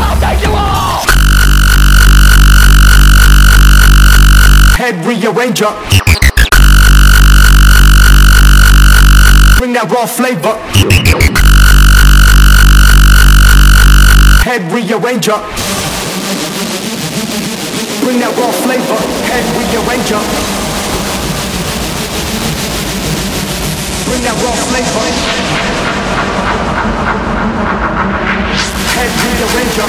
I'll take you! Head rearranger. Bring that raw flavor. Head rearranger. Bring that raw flavor. Head rearranger. Bring that raw flavor. Head rearranger.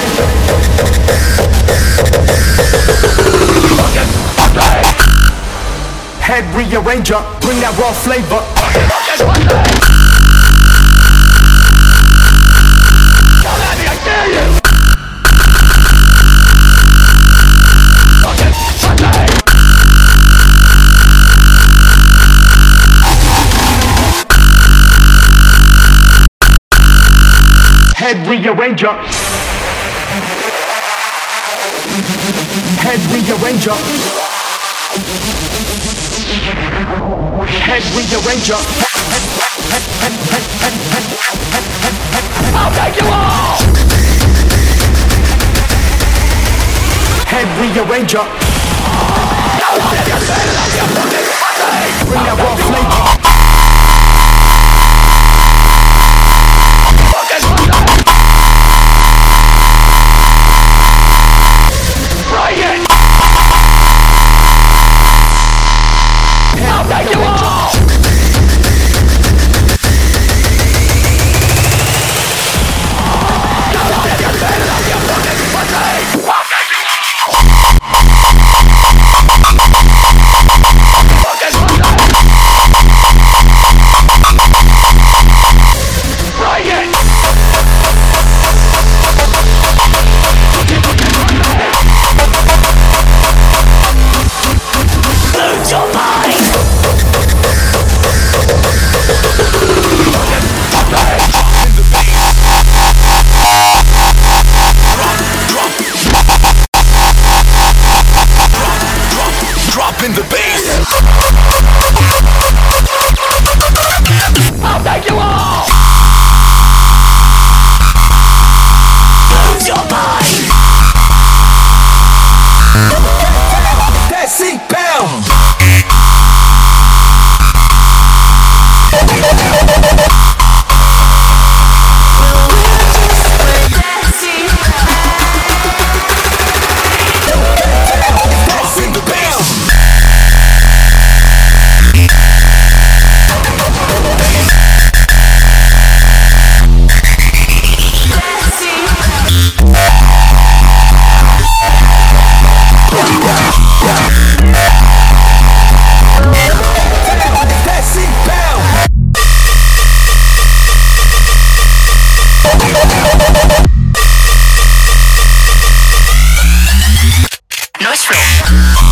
Head rearranger. Bring that raw flavor. Head rearranger. Head rearranger. Head rearranger. I'll take you all! Head rearranger. Bring that raw flavor. You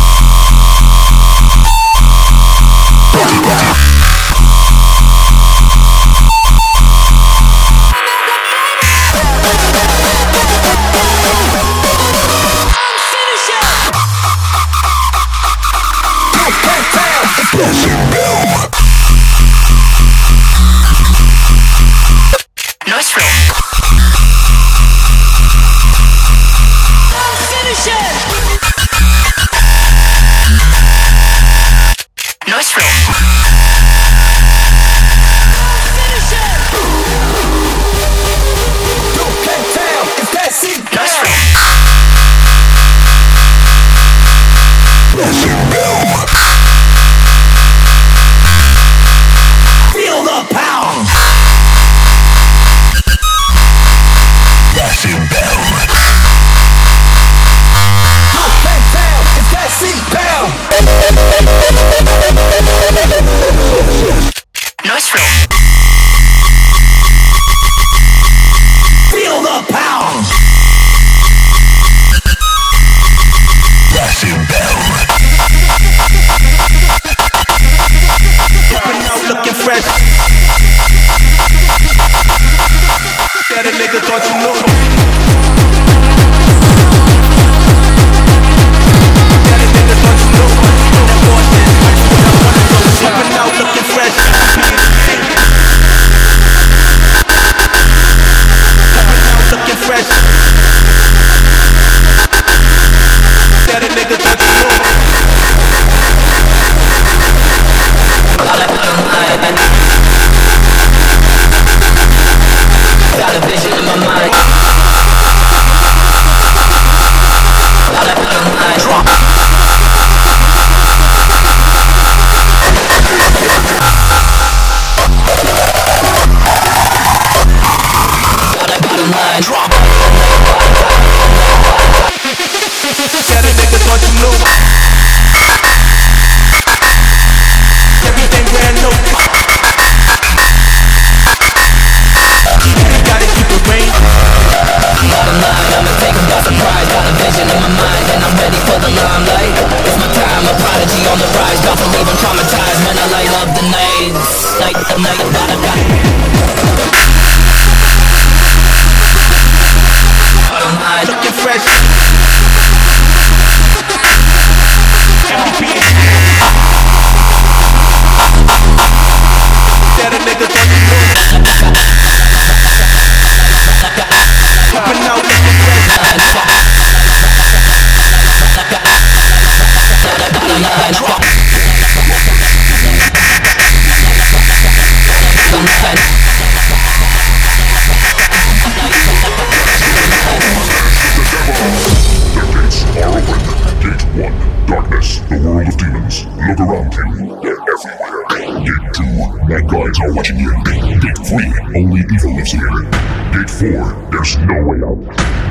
four, there's no way out.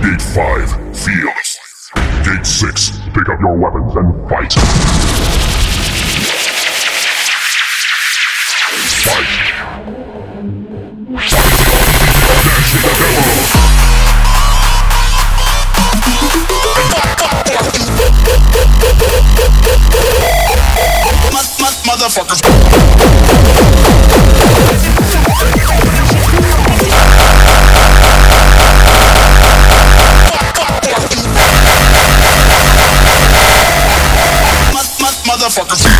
Gate five, fearless. Gate six, pick up your weapons and fight. Fight. Motherfuckers. motherfuckers.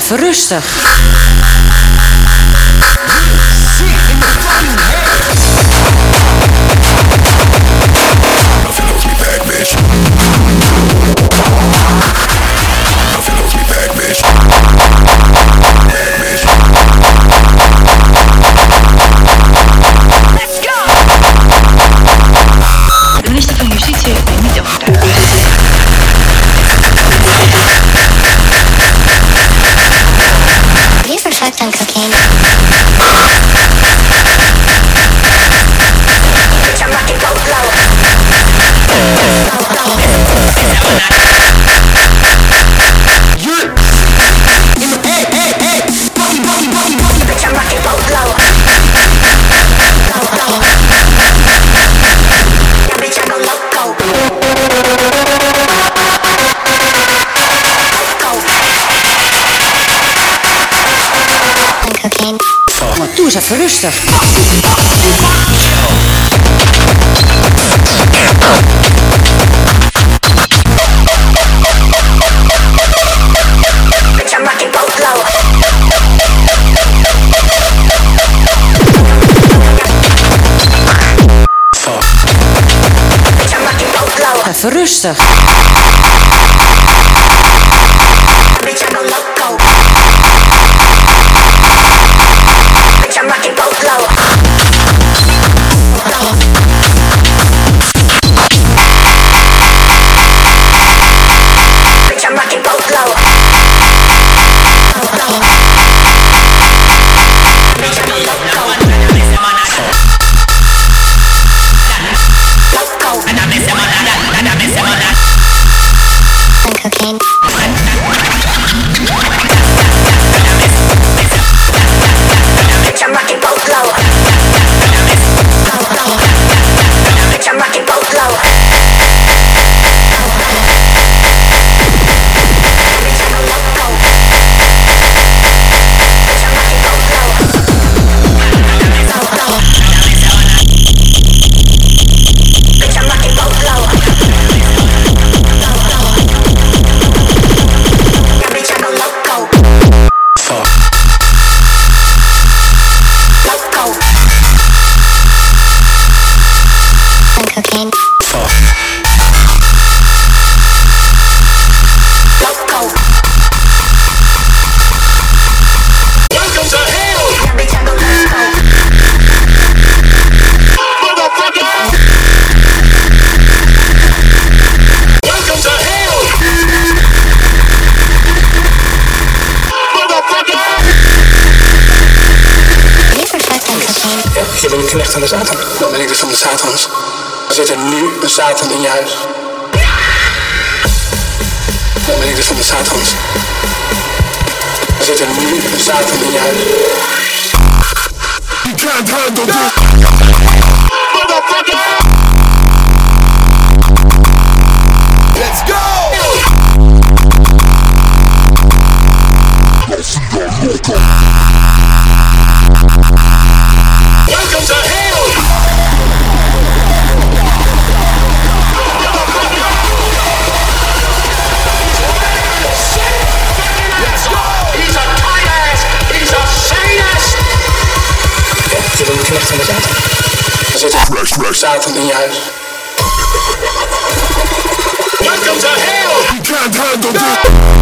Even rustig. Doe eens Er er nu een Satan in je huis. Dan ben ik dus van de Satans. Er zit er nu een Satan in je huis. You can't handle this. Let's go! Een Fresh, fresh. Satan in je huis. Welcome to hell!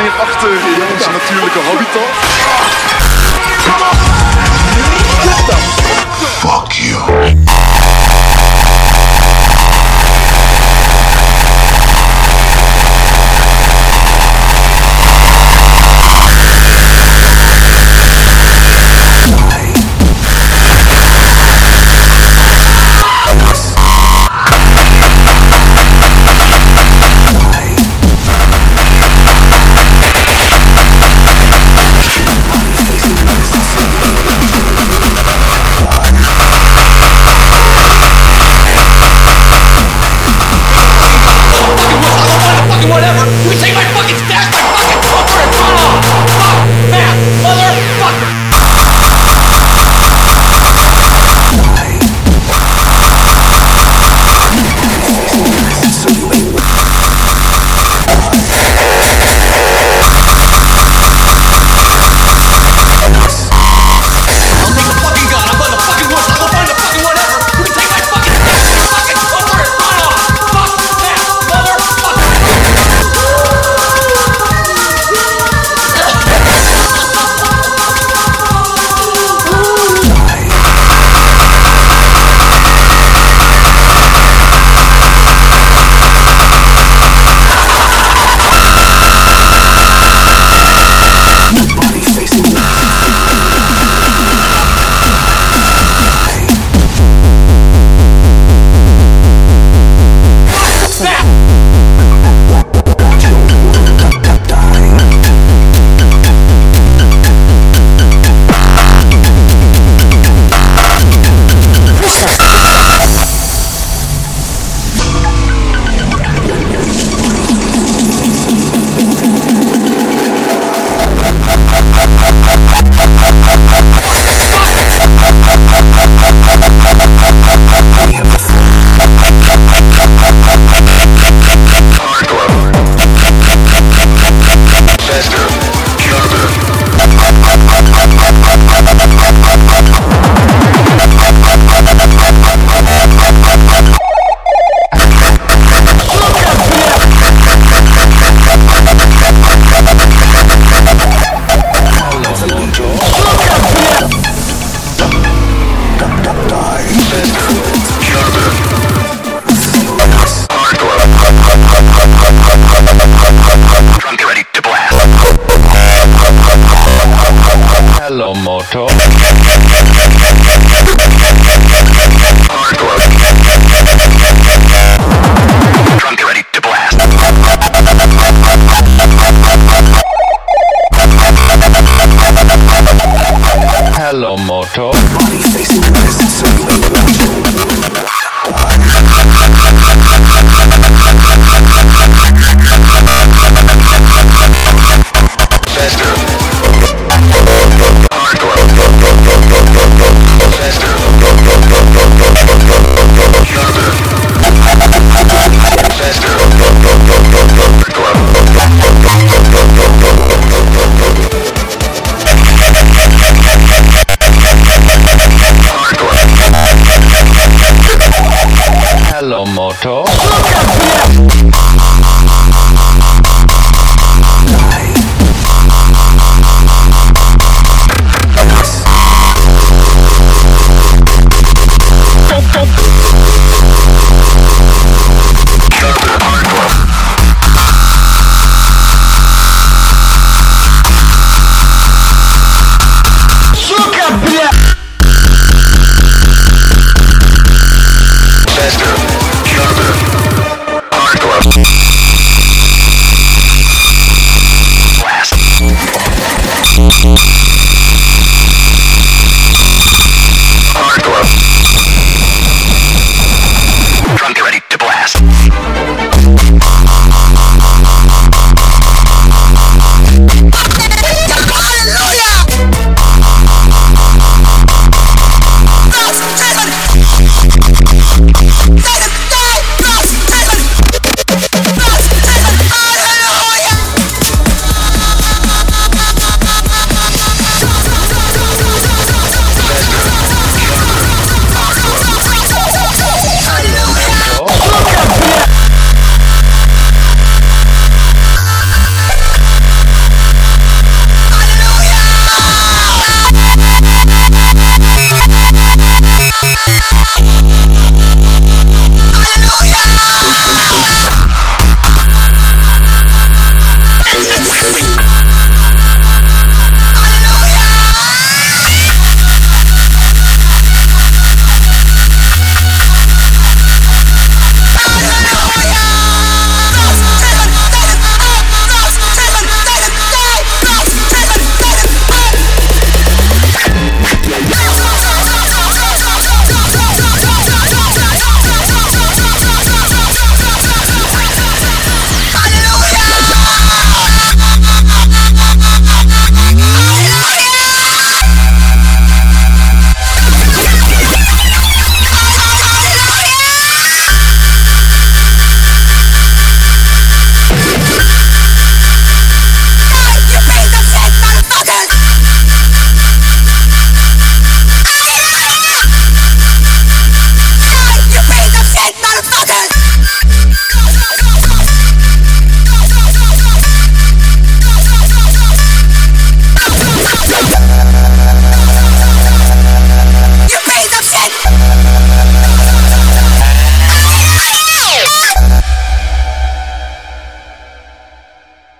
zijn achter in onze natuurlijke habitat.